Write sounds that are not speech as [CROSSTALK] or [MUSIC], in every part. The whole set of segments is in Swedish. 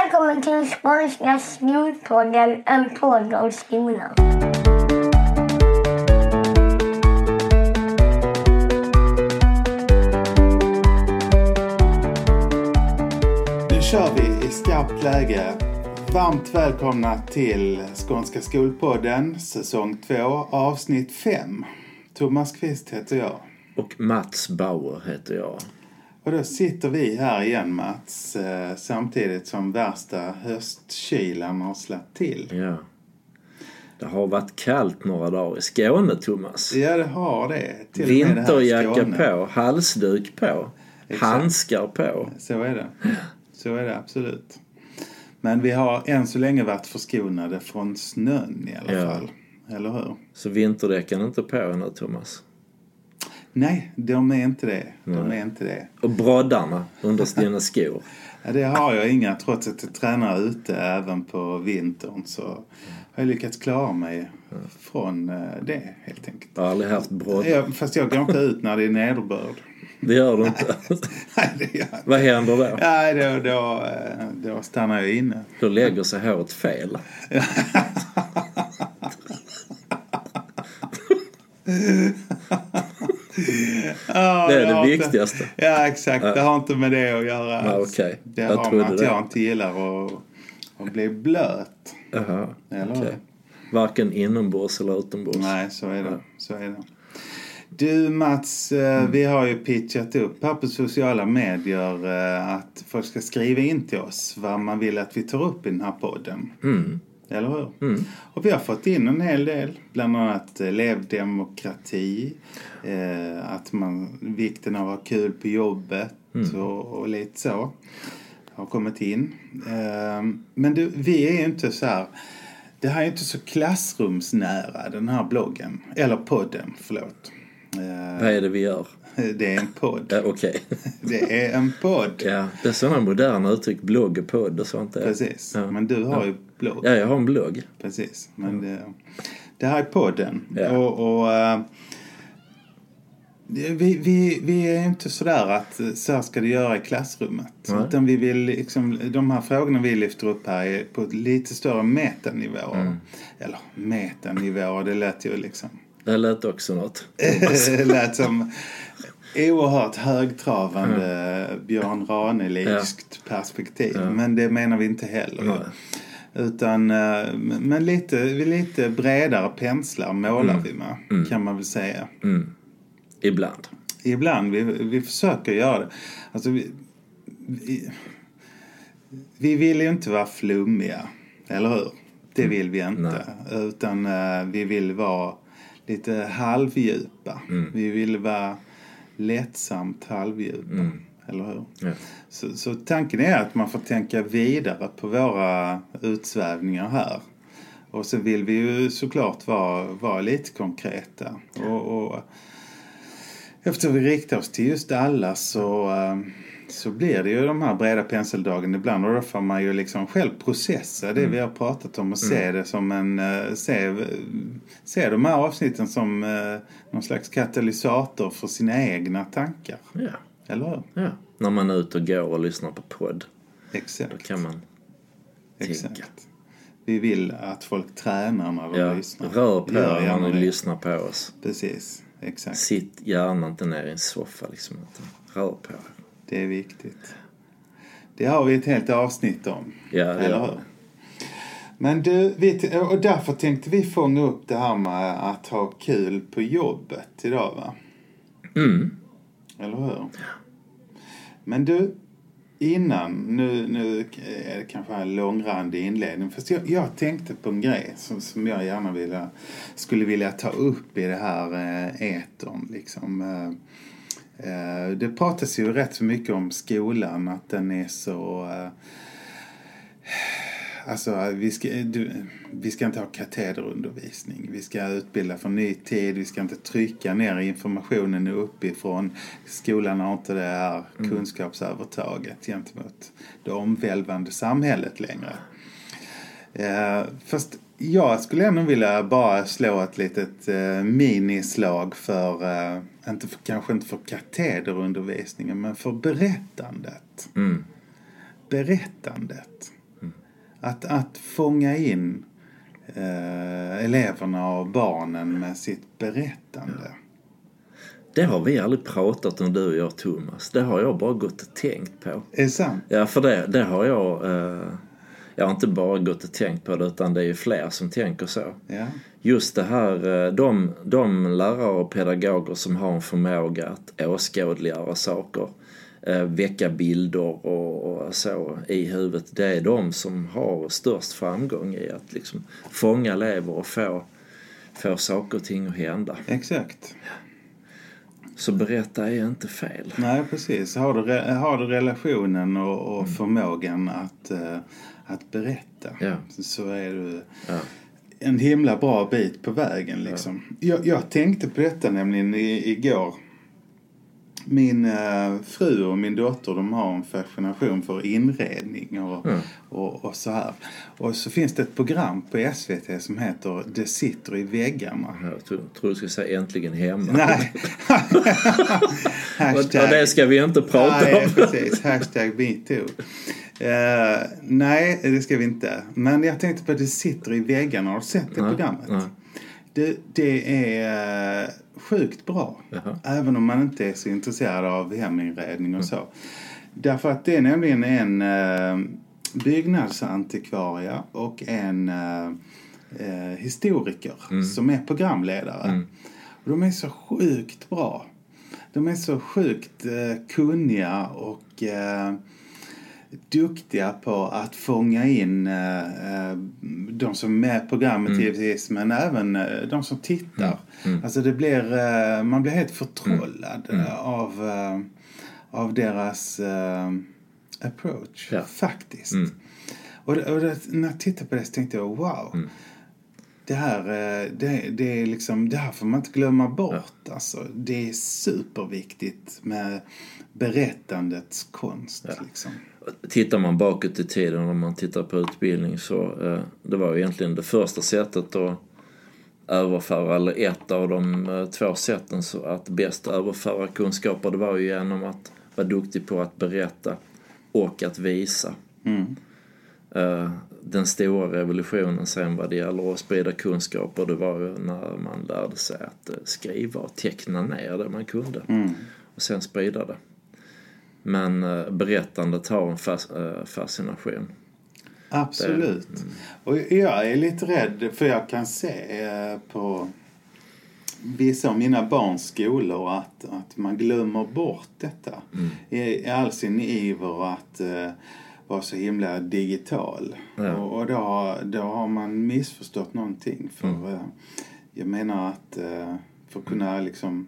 Välkommen till Skånska skolpodden, en podd om skolan. Nu kör vi i skarpt läge. Varmt välkomna till Skånska skolpodden, säsong 2, avsnitt 5. Thomas Kvist heter jag. Och Mats Bauer heter jag. Och då sitter vi här igen Mats, eh, samtidigt som värsta höstkylan har släppt till. Ja. Det har varit kallt några dagar i Skåne, Thomas. Ja, det har det. Till Vinterjacka på, halsduk på, Exakt. handskar på. Så är det. Så är det absolut. Men vi har än så länge varit förskonade från snön i alla Ja. fall. Eller hur? Så vinterdäcken är inte på nu, Thomas. Nej, de är inte det. De är inte det. Och broddarna under dina skor. Ja, det har jag inga trots att jag tränar ute även på vintern så har jag lyckats klara mig från eh, det helt enkelt. Jag har aldrig haft broddar. Ja, fast jag går inte ut när det är nederbörd. Det gör du inte. Nej, [LAUGHS] det gör inte. Vad händer då? Nej, då, då, eh, då stannar jag inne. Då lägger sig håret fel. [LAUGHS] [LAUGHS] Ja, Det är det har inte- viktigaste. Ja, exakt. Det har inte med det att göra. Alls. okej. Det Jag har med att det. jag inte gillar att, att bli blöt. Jaha, Eller hur? Varken inombords eller utombords. Nej, så är det. Så är det. Du Mats, eh, vi har ju pitchat upp här på sociala medier eh, att folk ska skriva in till oss vad man vill att vi tar upp i den här podden. Mm. Eller hur? Och vi har fått in en hel del. Bland annat elevdemokrati. Eh, att man, vikten av att ha kul på jobbet och, och lite så. Har kommit in. Eh, men du, vi är ju inte så här. Det här är inte så klassrumsnära den här bloggen. Eller podden, förlåt. Eh, Vad är det vi gör? [LAUGHS] det är en podd. Ja, Okej. [LAUGHS] Det är en podd. Ja, det är sådana moderna uttryck. Blogg och podd och sånt. Där. Precis. Ja. Men du har ju blogg. Ja, jag har en blogg. Precis. Men det, det här är podden. Ja. Och, och eh, vi, vi, vi är inte sådär att eh, så här ska det göra i klassrummet. Nej. Utan vi vill liksom, de här frågorna vi lyfter upp här är på lite större metanivåer. Mm. Eller metanivåer, det lät ju liksom... Det lät också något. [LAUGHS] det lät som oerhört högtravande Björn Raneligskt perspektiv. Men det menar vi inte heller. Nej. Utan, eh, men lite, lite bredare penslar målar vi med, kan man väl säga. Mm. Ibland. Ibland, vi, vi försöker göra det. Alltså, vi, vi, vi vill ju inte vara flummiga, eller hur? Det vill vi inte. Utan eh, vi vill vara lite halvdjupa. Vi vill vara lättsamt halvdjupa. Eller hur? Ja. Så, så tanken är att man får tänka vidare på våra utsvävningar här. Och så vill vi ju såklart vara, vara lite konkreta. Och, och eftersom vi riktar oss till just alla så, eh, så blir det ju de här breda penseldragen ibland. Och då får man ju liksom själv processa det vi har pratat om och se det som en... eh, Se, se de här avsnitten som eh, någon slags katalysator för sina egna tankar. Ja. Eller hur? ja. När man är ute och går och lyssnar på podd. Då Exakt. kan man Exakt. tänka. Vi vill att folk tränar när de Ja, lyssnar. rör på er när ni det. lyssnar på oss. Precis, exakt. Sitt gärna inte ner i en soffa liksom. Rör på er. Det är viktigt. Det har vi ett helt avsnitt om. Ja, det eller hur? Men du, vi, och därför tänkte vi fånga upp det här med att ha kul på jobbet idag va? Mm. Eller hur? Men du, innan, nu, nu är det kanske en långrandig inledning. Fast jag, jag tänkte på en grej som, som jag gärna vilja, skulle vilja ta upp i det här eh, etern. Liksom. Eh, det pratas ju rätt så mycket om skolan, att den är så... Eh, Alltså, vi ska, du, vi ska inte ha katederundervisning. Vi ska utbilda för ny tid. Vi ska inte trycka ner informationen uppifrån. Skolan har inte det här kunskapsövertaget gentemot det omvälvande samhället längre. Eh, fast jag skulle ändå vilja bara slå ett litet eh, minislag för, eh, inte för, kanske inte för katederundervisningen, men för berättandet. Mm. Berättandet. Att, att fånga in eh, eleverna och barnen med sitt berättande. Det har vi aldrig pratat om du och jag Thomas. Det har jag bara gått och tänkt på. Är det sant? Ja, för det, det har jag... Eh, jag har inte bara gått och tänkt på det utan det är ju fler som tänker så. Ja. Just det här, eh, de, de lärare och pedagoger som har en förmåga att åskådliggöra saker, eh, väcka bilder och, och så i huvudet, det är de som har störst framgång i att liksom fånga elever och få, få saker och ting att hända. Exakt. Så berätta är inte fel. Nej, precis. Har du, har du relationen och, och förmågan att, eh, att berätta Ja. så är du Ja. en himla bra bit på vägen. Liksom. Jag, jag tänkte på detta nämligen i, igår. Min eh, fru och min dotter de har en fascination för inredning och, Mm. och, och så här. Och så finns det ett program på SVT som heter Det sitter i väggarna. Jag tror, tror du skulle säga äntligen hemma. Nej. [LAUGHS] [LAUGHS] Och, och det ska vi inte prata nej, om. precis. Hashtag metoo. Eh, nej, det ska vi inte. Men jag tänkte på att det sitter i väggarna. Har du sett det Nej, programmet? nej. Det, det är eh, sjukt bra. Jaha. Även om man inte är så intresserad av heminredning Mm. och så. Därför att det är nämligen en eh, byggnadsantikvarie och en eh, eh, historiker Mm. som är programledare. Och de är så sjukt bra. De är så sjukt kunniga och duktiga på att fånga in eh, eh, de som är med i programmet givetvis men även eh, de som tittar. Alltså det blir, eh, man blir helt förtrollad eh, av, eh, av deras approach Ja. faktiskt. Och, det, och det, när jag tittade på det så tänkte jag wow. Det här, det, det, är liksom, det här får man inte glömma bort. Alltså, det är superviktigt med berättandets konst. Liksom. Tittar man bakåt i tiden om man tittar på utbildning så eh, det var ju egentligen det första sättet att överföra, eller ett av de eh, två sätten så att bäst överföra kunskaper det var ju genom att vara duktig på att berätta och att visa. Mm. Eh, den stora revolutionen sen vad det gäller att sprida kunskaper det var ju när man lärde sig att skriva och teckna ner det man kunde Mm. och sen sprida det. Men eh, berättandet har en fas, eh, fascination. Absolut. Och jag är lite rädd för jag kan se eh, på vissa av mina barns skolor att, att man glömmer bort detta. I, I all sin iver att vara så himla digital. Ja. Och, och då, då har man missförstått någonting. För eh, jag menar att för att kunna liksom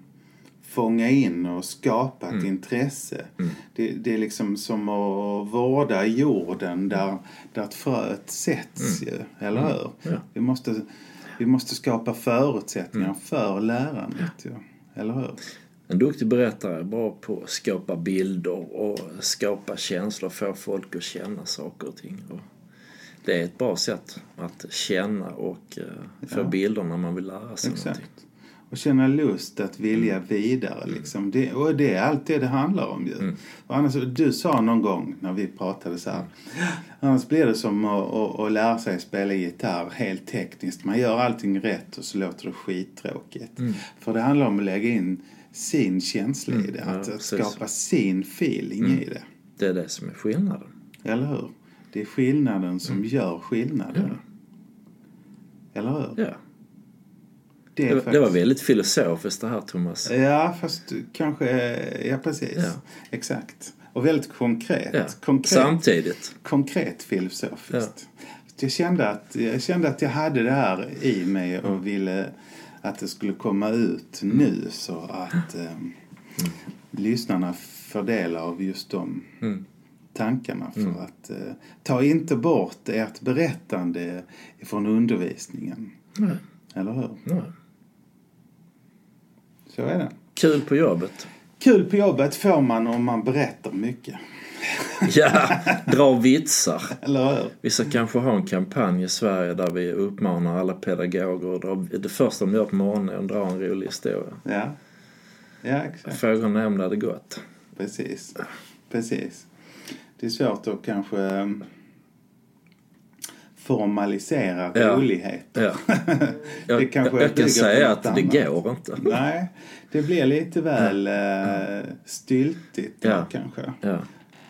fånga in och skapa ett intresse. Det, det är liksom som att vårda jorden där, där ett fröet sätts ju, eller hur? Ja. Vi, måste, vi måste skapa förutsättningar för lärandet ju, eller hur? En duktig berättare är bra på att skapa bilder och skapa känslor, få folk att känna saker och ting. Och det är ett bra sätt att känna och eh, få bilder när man vill lära sig någonting. Och känna lust att vilja vidare liksom. Det, och det är allt det det handlar om ju. Och annars, du sa någon gång när vi pratade så här. Annars blir det som att, att, att lära sig spela gitarr helt tekniskt. Man gör allting rätt och så låter det skittråkigt. För det handlar om att lägga in sin känsla i det. ja, Att, att precis. skapa sin feeling i det. Det är det som är skillnaden. Eller hur? Det är skillnaden som gör skillnaden. Eller hur? Ja. Det, Det, var- det var väldigt filosofiskt det här Thomas. Ja, fast kanske... Ja, precis. Ja. Exakt. Och väldigt konkret. Ja. Konkret, Samtidigt. konkret filosofiskt. Jag, kände att, jag kände att jag hade det här i mig och Mm. ville att det skulle komma ut nu så att eh, lyssnarna får del av just de Mm. tankarna. För att eh, ta inte bort ert berättande från undervisningen. Eller hur? Så är det. Kul på jobbet. Kul på jobbet får man om man berättar mycket. [LAUGHS] Ja, dra vitsar. Eller hur? Vi ska kanske ha en kampanj i Sverige där vi uppmanar alla pedagoger att dra, det första de gör på morgonen är att dra en rolig historia. Ja. Ja, exakt. Frågan är om det hade gått. Precis. Precis. Det är svårt att kanske... formalisera Ja. rolighet. Ja. [LAUGHS] Jag, Det kanske jag, jag kan säga att det annat. går inte. Nej, det blir lite väl eh, styltigt Ja. kanske. Ja.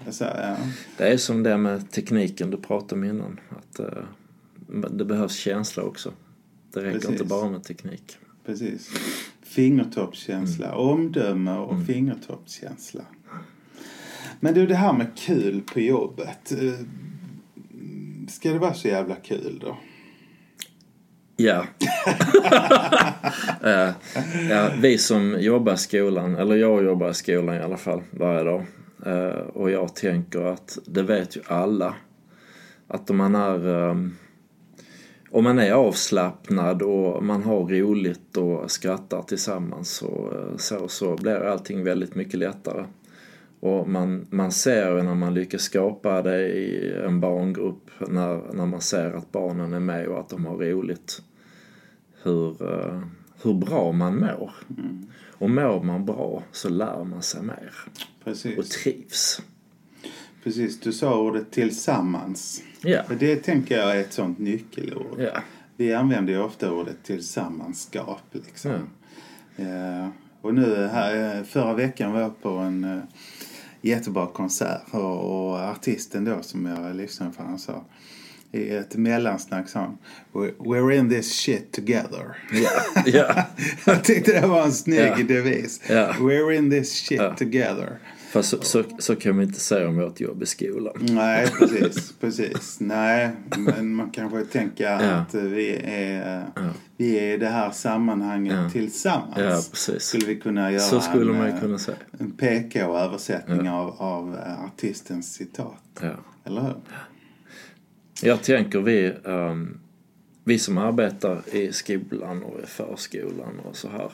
Alltså, ja. Det är som det med tekniken du pratade om innan. Att, eh, det behövs känsla också. Det räcker Precis. inte bara med teknik. Precis. Fingertoppskänsla, Mm. omdöme och fingertoppskänsla. Men du, det här med kul på jobbet. Eh, Ska det vara så jävla kul då? Ja. ja. [LAUGHS] ja. Vi som jobbar i skolan, eller jag jobbar i skolan i alla fall varje dag. Eh, Och jag tänker att det vet ju alla. Att om man är ehm, om man är avslappnad och man har roligt och skrattar tillsammans så, eh, så, så blir allting väldigt mycket lättare. Och man, man ser ju när man lyckas skapa det i en barngrupp när, när man ser att barnen är med och att de har roligt. Hur, eh, hur bra man mår. Och mår man bra så lär man sig mer och Precis. trivs. Precis, du sa ordet tillsammans. För Det tänker jag är ett sånt nyckelord. ja, Vi använder ju ofta ordet tillsammanskap. Liksom. Eh, och nu här, eh, förra veckan var jag på en eh, jättebra konsert och, artisten då som jag lyssnade på han sa i ett mellansnack sa han "We- We're in this shit together. ja, ja. [LAUGHS] jag tyckte det var en snygg Ja. devis. Ja. We're in this shit Ja. together. Fast så, så, så kan vi inte säga om vårt jobb i skolan. Nej, precis. precis. Nej, men man kanske tänker Ja. att vi är, vi är i det här sammanhanget Ja. tillsammans. Ja, precis. Skulle vi kunna göra Så skulle en, man eh, kunna säga. en PK-översättning av, av eh, artistens citat. Ja. Eller hur? Jag tänker vi, ehm, vi som arbetar i skolan och i förskolan och så här.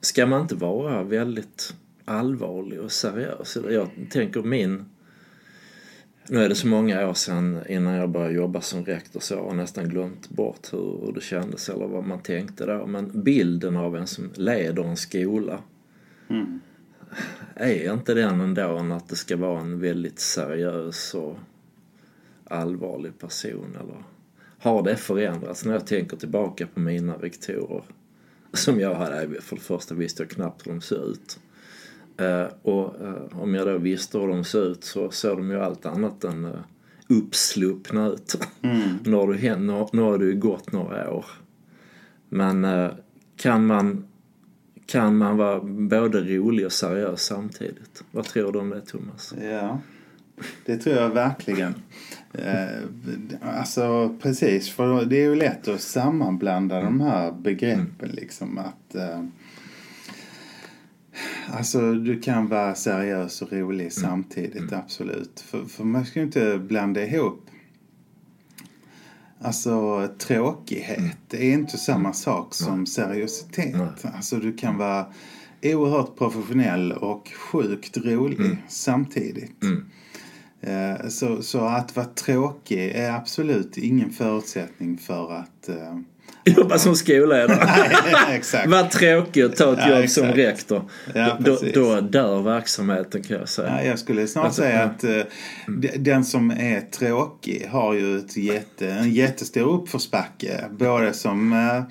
Ska man inte vara väldigt allvarlig och seriös? Jag tänker min... Nu är det så många år sedan innan jag började jobba som rektor så jag har nästan glömt bort hur, det kändes eller vad man tänkte då. Men bilden av en som leder en skola Mm. är inte den ändå än att det ska vara en väldigt seriös och allvarlig person? Eller har det förändrats? När jag tänker tillbaka på mina rektorer som jag hade, för det första visste jag knappt hur de såg ut. Eh, och eh, om jag då visste hur de såg ut så såg de ju allt annat än uh, uppsluppna ut. [LAUGHS] nu, har du, nu, nu har det ju gått några år. Men eh, kan man kan man vara både rolig och seriös samtidigt? Vad tror du om det, Thomas? Ja, det tror jag verkligen. Eh, alltså precis, för det är ju lätt att sammanblanda de här begreppen liksom att eh, Alltså du kan vara seriös och rolig samtidigt, absolut. För, för man ska ju inte blanda ihop. Alltså tråkighet det är inte samma sak som seriositet. Alltså du kan vara oerhört professionell och sjukt rolig samtidigt. Eh, Så, så att vara tråkig är absolut ingen förutsättning för att... eh, [LAUGHS] Jobba som skolledare. [LAUGHS] Exakt. Vad tråkigt att ta ett Ja, jobb som exakt. rektor. Ja, då, då dör verksamheten kan jag säga. Ja, jag skulle snart Alltså, säga att eh, d- den som är tråkig har ju ett jätte, en jättestor uppförsbacke. Både som eh,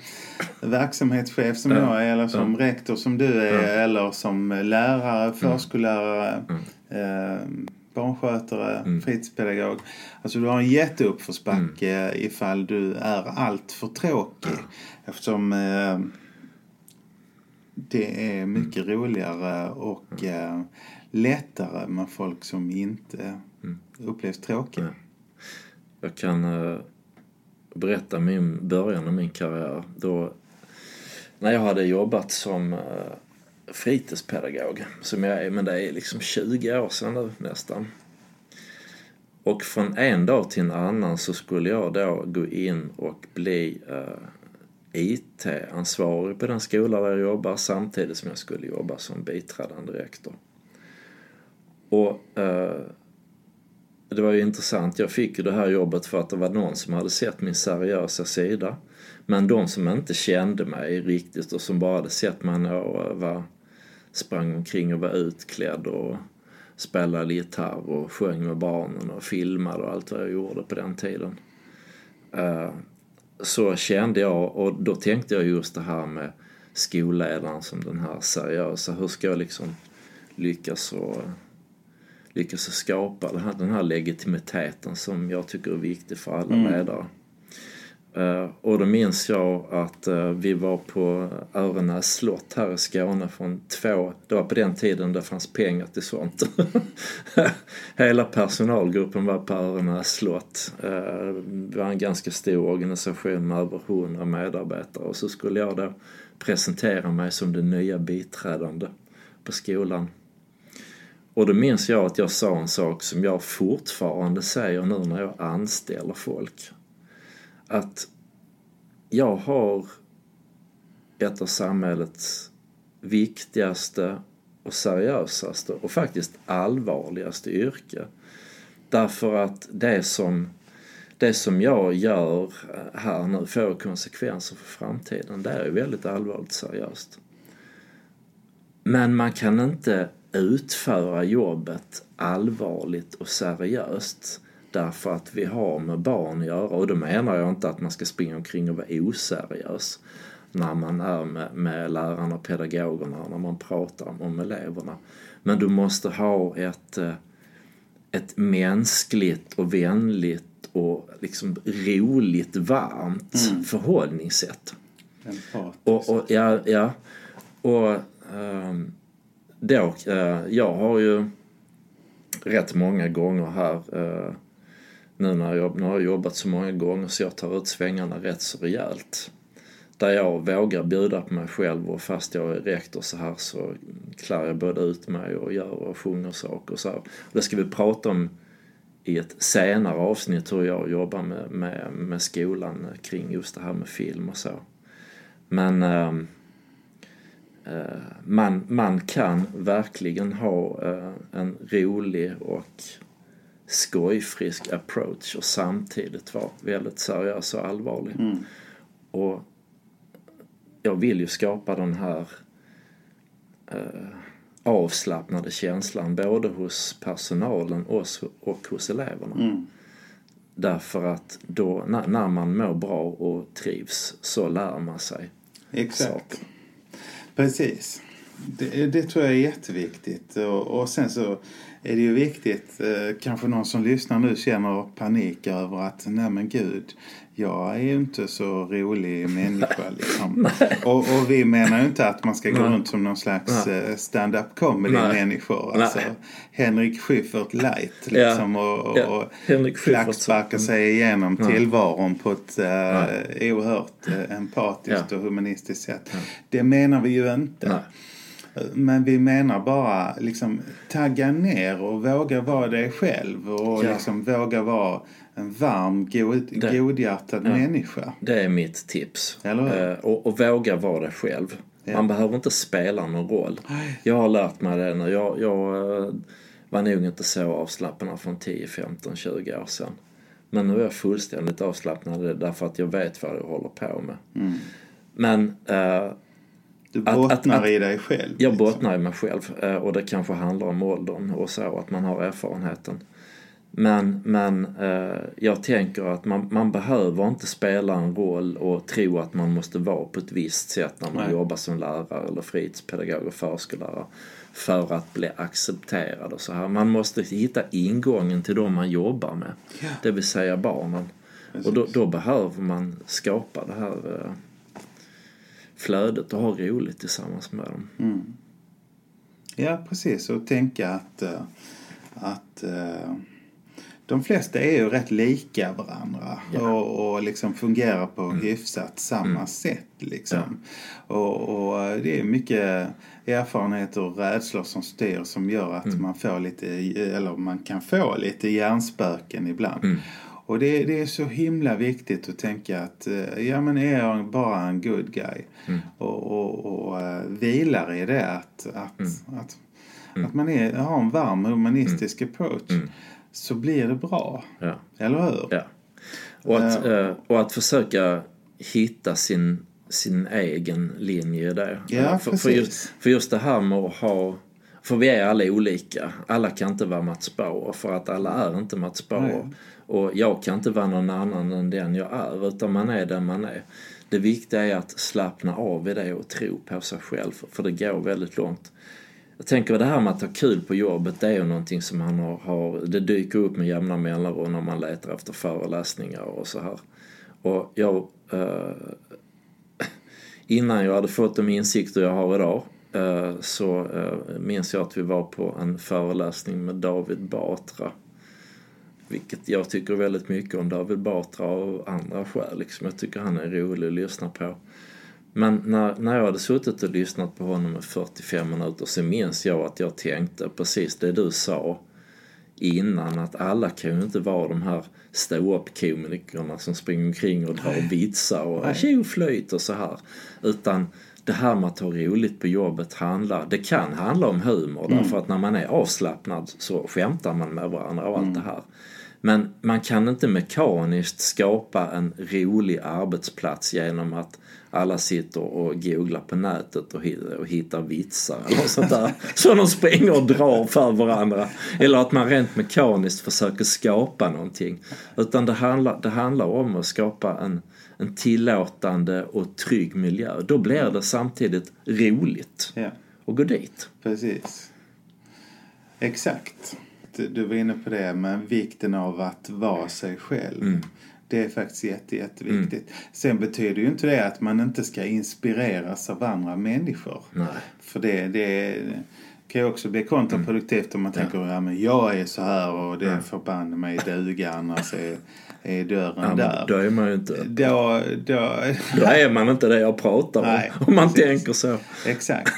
verksamhetschef som Ja. jag är eller som rektor som du är eller som lärare, förskollärare, eh, barnskötare, fritidspedagog. Alltså du har en jätteuppförsbacke ifall du är allt för tråkig. Eftersom eh, det är mycket roligare och eh, lättare med folk som inte upplevs tråkiga. Jag kan eh, berätta min början av min karriär. Då, när jag hade jobbat som eh, fritidspedagog, som jag är, men det är liksom 20 år sedan nu nästan. Och från en dag till en annan så skulle jag då gå in och bli eh, IT-ansvarig på den skola där jag jobbar samtidigt som jag skulle jobba som biträdande rektor. Och eh, det var ju intressant. Jag fick ju det här jobbet för att det var någon som hade sett min seriösa sida. Men de som inte kände mig riktigt och som bara hade sett mig när jag var, sprang omkring och var utklädd och spelade gitarr och sjöng med barnen och filmade och allt vad jag gjorde på den tiden. Eh, så kände jag, och då tänkte jag just det här med skolledaren som den här seriösa. Hur ska jag liksom lyckas och lyckas skapa den här, den här legitimiteten som jag tycker är viktig för alla mm. ledare. Eh, och då minns jag att eh, vi var på Örenäs slott här i Skåne från två, det var på den tiden det fanns pengar till sånt. [LAUGHS] Hela personalgruppen var på Örenäs slott. Eh, det var en ganska stor organisation med över hundra medarbetare och så skulle jag då presentera mig som den nya biträdande på skolan. Och då minns jag att jag sa en sak som jag fortfarande säger nu när jag anställer folk. Att jag har ett av samhällets viktigaste och seriösaste och faktiskt allvarligaste yrke. Därför att det som, det som jag gör här nu får konsekvenser för framtiden. Det är väldigt allvarligt seriöst. Men man kan inte utföra jobbet allvarligt och seriöst därför att vi har med barn att göra. Och då menar jag inte att man ska springa omkring och vara oseriös när man är med, med lärarna och pedagogerna, när man pratar om eleverna. Men du måste ha ett, eh, ett mänskligt och vänligt och liksom roligt, varmt mm. förhållningssätt. Och, och, ja, ja. Och um, då, uh, jag har ju rätt många gånger här uh, nu när jag, nu har jag jobbat så många gånger så jag tar ut svängarna rätt så rejält. Där jag vågar bjuda på mig själv och fast jag är rektor så här så klär jag både ut mig och gör och sjunger saker och så här. Och det ska vi prata om i ett senare avsnitt hur jag jobbar med, med, med skolan kring just det här med film och så. Men ehm, eh, man, man kan verkligen ha eh, en rolig och skojfrisk approach och samtidigt vara väldigt seriös och allvarlig. Mm. Och jag vill ju skapa den här eh, avslappnade känslan både hos personalen och hos eleverna. Mm. Därför att då, när, när man mår bra och trivs så lär man sig Exakt. Saker. Precis. Det, det, tror jag är jätteviktigt. Och, och sen så är det ju viktigt, eh, kanske någon som lyssnar nu känner panik över att nej men gud, jag är ju inte så rolig människa liksom. [LAUGHS] och, och, vi menar ju inte att man ska gå nej. runt som någon slags nej. Eh, stand-up comedy-människor. Alltså, Henrik Schyffert light liksom ja. och, och, ja. sig igenom ja. tillvaron på ett uh, oerhört uh, empatiskt ja. och humanistiskt sätt. Det menar vi ju inte. Men vi menar bara liksom tagga ner och våga vara dig själv och ja. liksom våga vara en varm, god, det, godhjärtad ja, människa. Det är mitt tips. Eh, och, och, våga vara dig själv. Ja. Man behöver inte spela någon roll. Jag har lärt mig det nu. Jag, jag eh, var nog inte så avslappnad från 10, 15, 20 år sedan. Men nu är jag fullständigt avslappnad därför att jag vet vad jag håller på med. Mm. Men eh, du bottnar att, att, i dig själv? Jag liksom. bottnar i mig själv eh, och det kanske handlar om åldern och så, att man har erfarenheten. Men, men eh, jag tänker att man, man behöver inte spela en roll och tro att man måste vara på ett visst sätt när man Nej. jobbar som lärare eller fritidspedagog och förskollärare för att bli accepterad och så här. Man måste hitta ingången till de man jobbar med, ja. det vill säga barnen. Precis. Och då, då, behöver man skapa det här eh, flödet och ha roligt tillsammans med dem. Mm. Ja, precis. Och tänka att, eh, att uh, de flesta är ju rätt lika varandra ja. och, och liksom fungerar på mm. hyfsat samma mm. sätt. Liksom. Ja. Och, och, det är mycket erfarenheter och rädslor som styr som gör att mm. man får lite, eller man kan få lite hjärnspöken ibland. Mm. Och det, det, är så himla viktigt att tänka att eh, ja men är jag bara en good guy mm. och, och, och uh, vilar i det att, att, mm. att, mm. att man är, har en varm humanistisk mm. approach mm. så blir det bra. Ja. Eller hur? Ja. Och, att, uh, och att försöka hitta sin, sin egen linje där. Ja, för, för, just, för just det här med att ha För vi är alla olika. Alla kan inte vara Mats Bauer för att alla är inte Mats Bauer. Nej. Och jag kan inte vara någon annan än den jag är utan man är den man är. Det viktiga är att slappna av i det och tro på sig själv för det går väldigt långt. Jag tänker det här med att ha kul på jobbet det är ju någonting som man har, har det dyker upp med jämna mellanrum när man letar efter föreläsningar och så här. Och jag eh, [LAUGHS] innan jag hade fått de insikter jag har idag eh, så eh, minns jag att vi var på en föreläsning med David Batra. Vilket jag tycker väldigt mycket om David Batra av andra skäl. Liksom. Jag tycker han är rolig att lyssna på. Men när, när jag hade suttit och lyssnat på honom i 45 minuter så minns jag att jag tänkte precis det du sa innan att alla kan ju inte vara de här ståuppkomikerna som springer omkring och drar vitsar och tjoflöjt och så här. Utan det här med att ha roligt på jobbet handlar, det kan handla om humor därför att när man är avslappnad så skämtar man med varandra och allt det här. Men man kan inte mekaniskt skapa en rolig arbetsplats genom att alla sitter och googlar på nätet och hi- och hittar vitsar eller sånt där. [LAUGHS] Så de springer och drar för varandra. Eller att man rent mekaniskt försöker skapa någonting. Utan det handlar, det handlar om att skapa en, en tillåtande och trygg miljö. Då blir det samtidigt roligt Ja, att gå dit. precis. Exakt. Du- var inne på det, men vikten av att vara sig själv. Mm. Det är faktiskt jätte, jätteviktigt. Sen betyder ju inte det att man inte ska inspireras av andra människor. Nej. För det, det kan ju också bli kontraproduktivt om man tänker ja. men jag är så här och det förbanne mig duga annars är, är dörren Ja, där. då är man ju inte... Då, då, Då är man inte det jag pratar om. Nej, om man precis. tänker så. Exakt.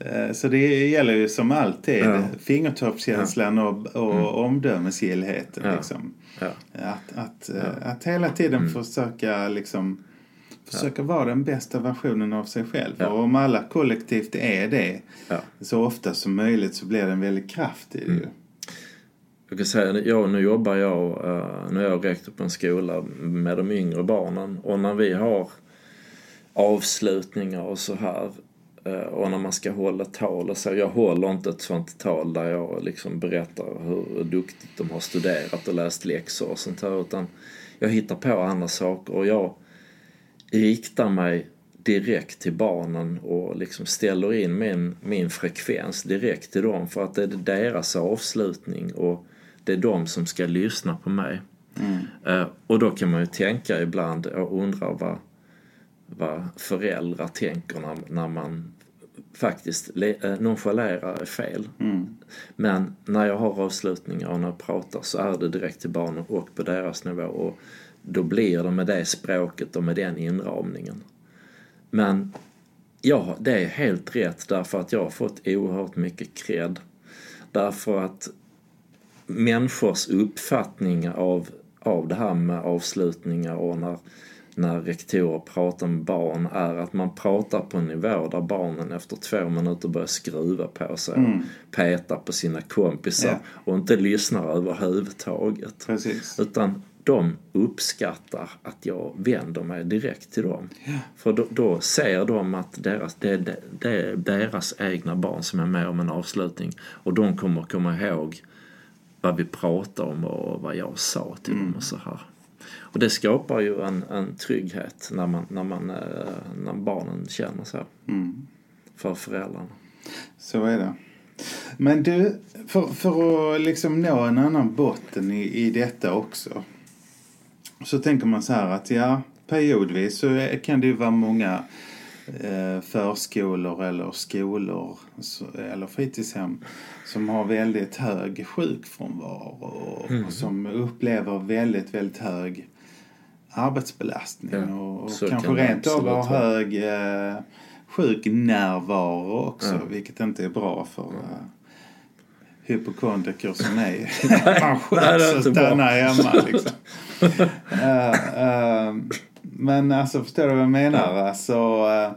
Eh, Så det gäller ju som alltid Ja. Mm. fingertoppskänslan och, och omdömesgillheten. Ja. Liksom. Ja. Att, att, eh, att hela tiden Mm. försöka liksom Försöka vara den bästa versionen av sig själv. Ja. Och om alla kollektivt är det Ja. så ofta som möjligt så blir det en väldig kraft i det Mm. Jag kan säga, jag, nu jobbar jag, uh, nu är jag rektor på en skola med de yngre barnen och när vi har avslutningar och så här eh, och när man ska hålla tal och så. Jag håller inte ett sånt tal där jag liksom berättar hur duktigt de har studerat och läst läxor och sånt här utan jag hittar på andra saker och jag riktar mig direkt till barnen och liksom ställer in min, min frekvens direkt till dem för att det är deras avslutning och det är de som ska lyssna på mig. Eh, och då kan man ju tänka ibland och undra vad, vad föräldrar tänker när, när man faktiskt eh, nonchalerar fel. Men när jag har avslutningar och när jag pratar så är det direkt till barnen och på deras nivå. Och då blir det med det språket och med den inramningen. Men ja, det är helt rätt därför att jag har fått oerhört mycket cred. Därför att människors uppfattning av, av det här med avslutningar och när, när rektorer pratar med barn är att man pratar på en nivå där barnen efter två minuter börjar skruva på sig och peta på sina kompisar Ja. och inte lyssnar överhuvudtaget. Precis. Utan de uppskattar att jag vänder mig direkt till dem. För då, då ser de att deras, det, det, det är deras egna barn som är med om en avslutning. Och de kommer komma ihåg vad vi pratar om och vad jag sa till dem och så här. Och det skapar ju en, en trygghet när, man, när, man, eh, när barnen känner så. För föräldrarna. Så är det. Men du, för, för att liksom nå en annan botten i, i detta också. Så tänker man så här att ja, periodvis så kan det ju vara många förskolor eller skolor eller fritidshem som har väldigt hög sjukfrånvaro och, och som upplever väldigt, väldigt hög arbetsbelastning Ja, och, och kanske rent av har hög eh, sjuknärvaro också, Ja. vilket inte är bra för eh, hypokondriker som mig. Man sköts och stannar hemma liksom. [LAUGHS] Eh, eh, men alltså, förstår du vad jag menar? Alltså, eh,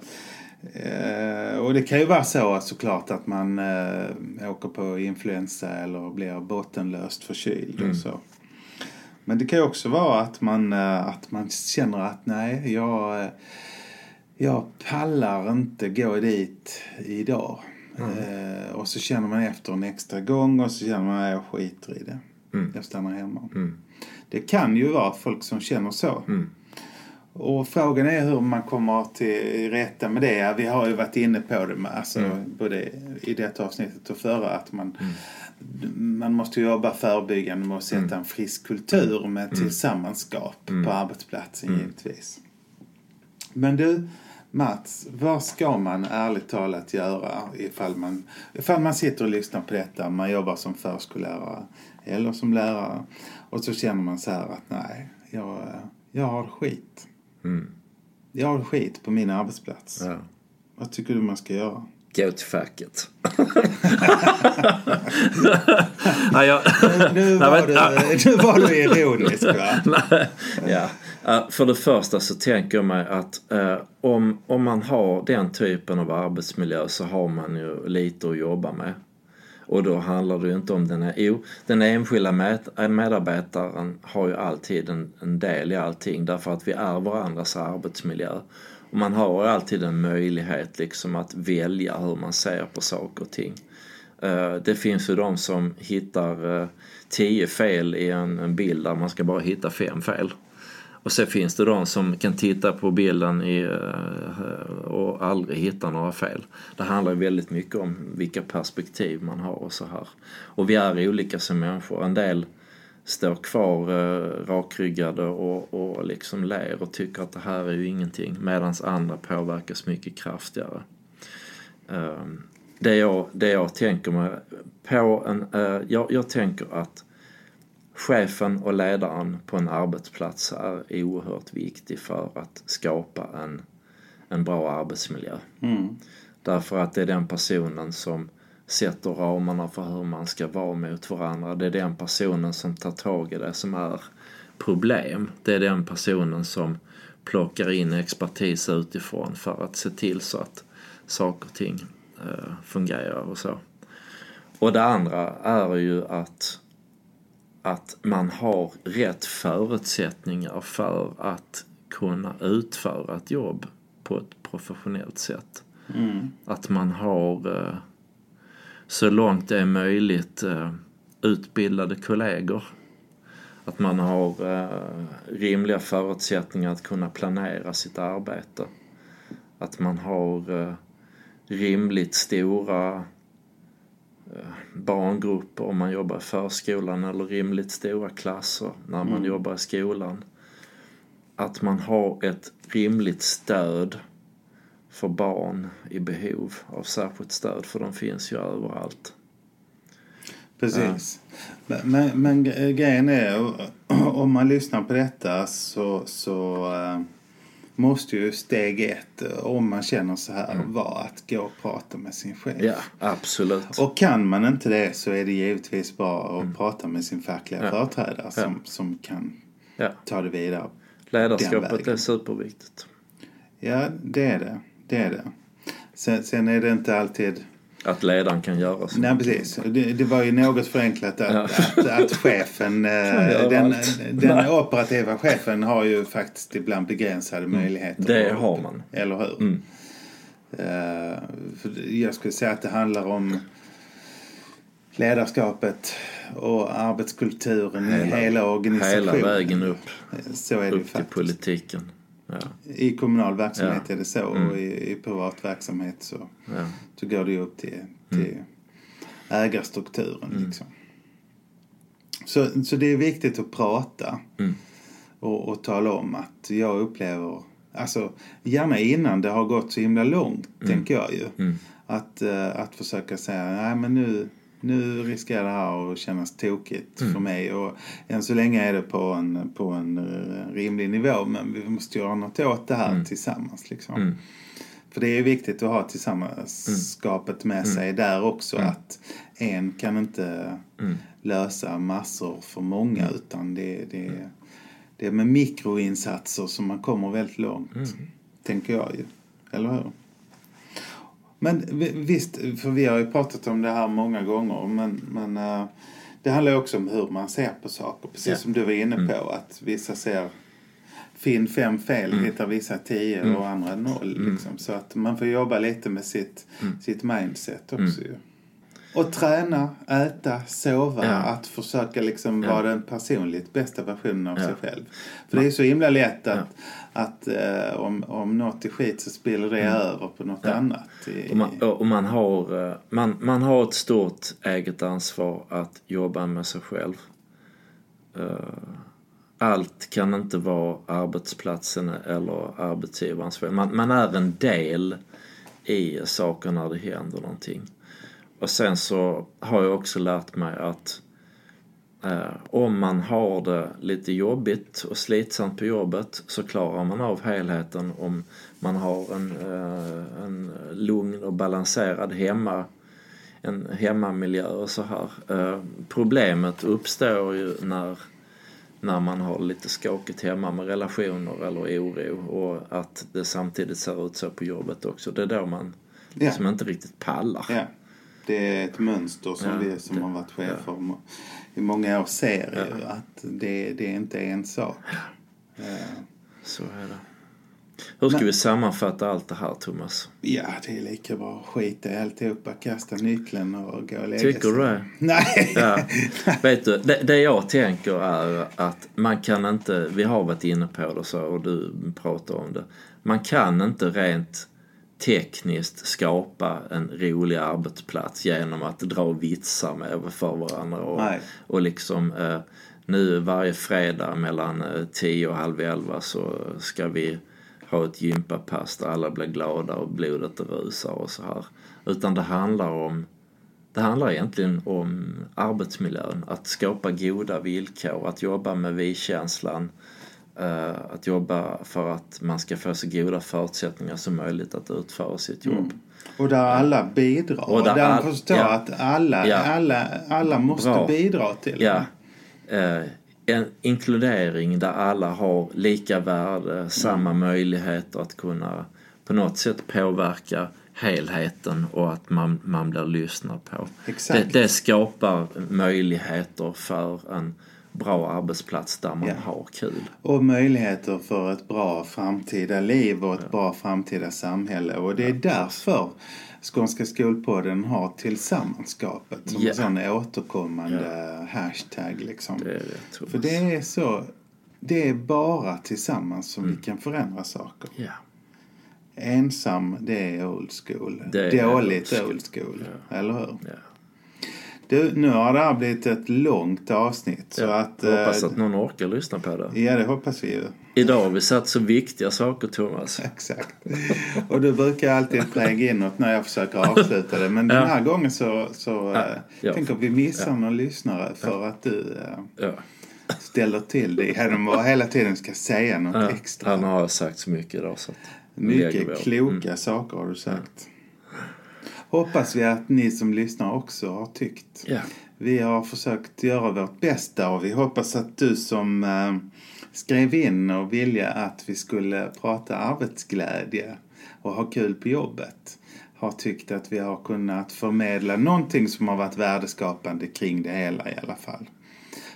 eh, och det kan ju vara så såklart att man eh, åker på influensa eller blir bottenlöst förkyld och så. Men det kan ju också vara att man, eh, att man känner att nej, jag, eh, jag pallar inte gå dit idag. Eh, och så känner man efter en extra gång och så känner man att jag skiter i det. Mm. Jag stannar hemma. Mm. Det kan ju vara folk som känner så. Mm. Och frågan är hur man kommer till rätta med det. Vi har ju varit inne på det alltså, Mm. både i detta avsnittet och förra. Att man, man måste jobba förebyggande med att sätta Mm. en frisk kultur med tillsammanskap på arbetsplatsen Mm. givetvis. Men du Mats, vad ska man ärligt talat göra ifall man, ifall man sitter och lyssnar på detta, man jobbar som förskollärare eller som lärare och så känner man så här att nej, jag, jag har skit. Mm. Jag har skit på min arbetsplats. Ja. Vad tycker du man ska göra? Gå till facket. Jag... Nu var, du, nu var du ironisk va? [LAUGHS] Ja. För det första så tänker jag mig att eh, om, om man har den typen av arbetsmiljö så har man ju lite att jobba med. Och då handlar det ju inte om den här, jo, den enskilda eh, medarbetaren har ju alltid en, en del i allting därför att vi är varandras arbetsmiljö. Och man har ju alltid en möjlighet liksom att välja hur man ser på saker och ting. Eh, det finns ju de som hittar eh, tio fel i en bild där man ska bara hitta fem fel. Och sen finns det de som kan titta på bilden i, eh, och aldrig hitta några fel. Det handlar ju väldigt mycket om vilka perspektiv man har och så här. Och vi är olika som människor. En del står kvar eh, rakryggade och, och liksom ler och tycker att det här är ju ingenting. Medan andra påverkas mycket kraftigare. Ehm, det, jag, det jag tänker mig på en... eh, jag, jag tänker att chefen och ledaren på en arbetsplats är oerhört viktig för att skapa en, en bra arbetsmiljö. Mm. Därför att det är den personen som sätter ramarna för hur man ska vara mot varandra. Det är den personen som tar tag i det som är problem. Det är den personen som plockar in expertis utifrån för att se till så att saker och ting eh, fungerar och så. Och det andra är ju att, att man har rätt förutsättningar för att kunna utföra ett jobb på ett professionellt sätt. Mm. Att man har eh, så långt det är möjligt eh, utbildade kollegor. Att man har eh, rimliga förutsättningar att kunna planera sitt arbete. Att man har rimligt stora barngrupper om man jobbar i förskolan eller rimligt stora klasser när man jobbar i skolan. Att man har ett rimligt stöd för barn i behov av särskilt stöd för de finns ju överallt. Precis. Men, men, men gre- grejen är, om man lyssnar på detta så, så eh, måste ju steg ett, eh, om man känner så här, vara att gå och prata med sin chef. Ja, absolut. Och kan man inte det så är det givetvis bara att prata med sin fackliga Ja. företrädare som, som kan Ja. ta det vidare. Ledarskapet är superviktigt. Ja, det är det. Det är det. Sen, sen är det inte alltid... Att ledaren kan göra så. Nej, precis. Det, det var ju något förenklat att, Ja. att, att chefen, [LAUGHS] eh, den, den operativa chefen har ju faktiskt ibland begränsade möjligheter. Det har man. Eller hur? Mm. Eh, för jag skulle säga att det handlar om ledarskapet och arbetskulturen i hela organisationen. Hela vägen upp, Så är det upp till faktiskt. politiken. Ja, I kommunal verksamhet Ja. är det så Mm. och i, i privat verksamhet så, ja. så går det ju upp till, till ägarstrukturen. Mm. Liksom. Så, så det är viktigt att prata Mm. och, och tala om att jag upplever, alltså gärna innan det har gått så himla långt, tänker jag ju. Mm. Att, eh, att försöka säga, nej men nu, nu riskerar det här att kännas tokigt Mm. för mig. Och än så länge är det på en, på en eh, rimlig nivå men vi måste göra något åt det här tillsammans. Liksom. Mm. För det är viktigt att ha tillsammanskapet med sig där också. Att en kan inte Mm. lösa massor för många utan det, det, det är med mikroinsatser som man kommer väldigt långt. Tänker jag ju. Eller hur? Men vi- visst, för vi har ju pratat om det här många gånger. Men, men eh, det handlar ju också om hur man ser på saker. Precis Ja. som du var inne på. Att vissa ser finn fem fel, Mm. hittar vissa tio och andra noll. Liksom. Så att man får jobba lite med sitt, Mm. sitt mindset också ju. Och träna, äta, sova. Ja. Att försöka liksom vara den personligt bästa versionen av Ja. sig själv. För det är så himla lätt att, att eh, om, om något är skit så spiller det över på något annat. I, Mm. Och man, och man, har, eh, man, man har ett stort eget ansvar att jobba med sig själv. Eh, Allt kan inte vara arbetsplatsen eller arbetsgivarens fel. Man, man är en del i saker när det händer någonting. Och sen så har jag också lärt mig att om man har det lite jobbigt och slitsamt på jobbet så klarar man av helheten om man har en, eh, en lugn och balanserad hemma en hemmamiljö och så här. Eh, problemet uppstår ju när, när man har lite skakigt hemma med relationer eller oro och att det samtidigt ser ut så på jobbet också. Det är då man Ja. som inte riktigt pallar. Ja. Det är ett mönster som Ja, vi som det- har varit chefer må- i många år ser ju att det, det är inte är en sak. Eh, Så är det. Hur ska vi sammanfatta allt det här Thomas? Ja, det är lika bra att skita i alltihopa, kasta nyckeln och gå och lägga Tycker sig. du det? [LAUGHS] Nej! Ja. Vet du, det, det jag tänker är att man kan inte, vi har varit inne på det så och du pratar om det. Man kan inte rent tekniskt skapa en rolig arbetsplats genom att dra vitsar med för varandra och, Nej. och liksom eh, nu varje fredag mellan eh, 10 och halv elva så ska vi ha ett gympapass där alla blir glada och blodet rusar och så här. Utan det handlar om det handlar egentligen om arbetsmiljön, att skapa goda villkor, att jobba med vi-känslan, eh, att jobba för att man ska få så goda förutsättningar som möjligt att utföra sitt jobb. Och där alla bidrar. Och där där man all- förstår ja. att alla, Ja. alla, alla måste Bra. bidra till Ja. Eh, en inkludering där alla har lika värde, samma möjligheter att kunna på något sätt påverka helheten och att man, man blir lyssnad på. Exakt. Det, det skapar möjligheter för en bra arbetsplats där man Ja. har kul. Och möjligheter för ett bra framtida liv och ett bra framtida samhälle. Och det är därför Skånska skolpodden har tillsammanskapet som Ja. en sån återkommande hashtag. Liksom. Det det. För det är så, det är bara tillsammans som vi kan förändra saker. Ja. Ensam, det är old school. Det är Dåligt old old school. Eller hur? Ja. Du, nu har det här blivit ett långt avsnitt. Så Ja, att, jag hoppas eh, att någon orkar lyssna på det. Ja, det hoppas vi ju. Idag har vi satt så viktiga saker, Thomas. [LAUGHS] Exakt. Och du brukar alltid präga inåt när jag försöker avsluta det. Men [LAUGHS] den här gången så, så eh, ja. tänker vi missar någon lyssnare för att du eh, Ja. ställer till det genom att hela tiden ska säga något Ja, extra. han har sagt så mycket idag så Mycket kloka saker har du sagt. Hoppas vi att ni som lyssnar också har tyckt. Ja. Vi har försökt göra vårt bästa och vi hoppas att du som eh, skrev in och ville att vi skulle prata arbetsglädje och ha kul på jobbet har tyckt att vi har kunnat förmedla någonting som har varit värdeskapande kring det hela i alla fall.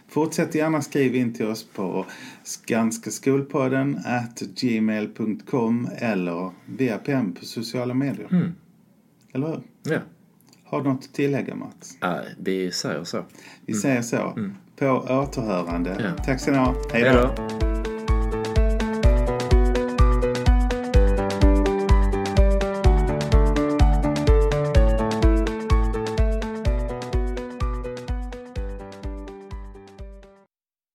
Fortsätt gärna skriva in till oss på skanskaskolpodden at gmail.com eller via PM på sociala medier. Eller hur? ja. Har du något att tillägga Mats? Nej, vi säger så. Vi säger så. På återhörande. Ja. Tack ska ni ha. Hej då.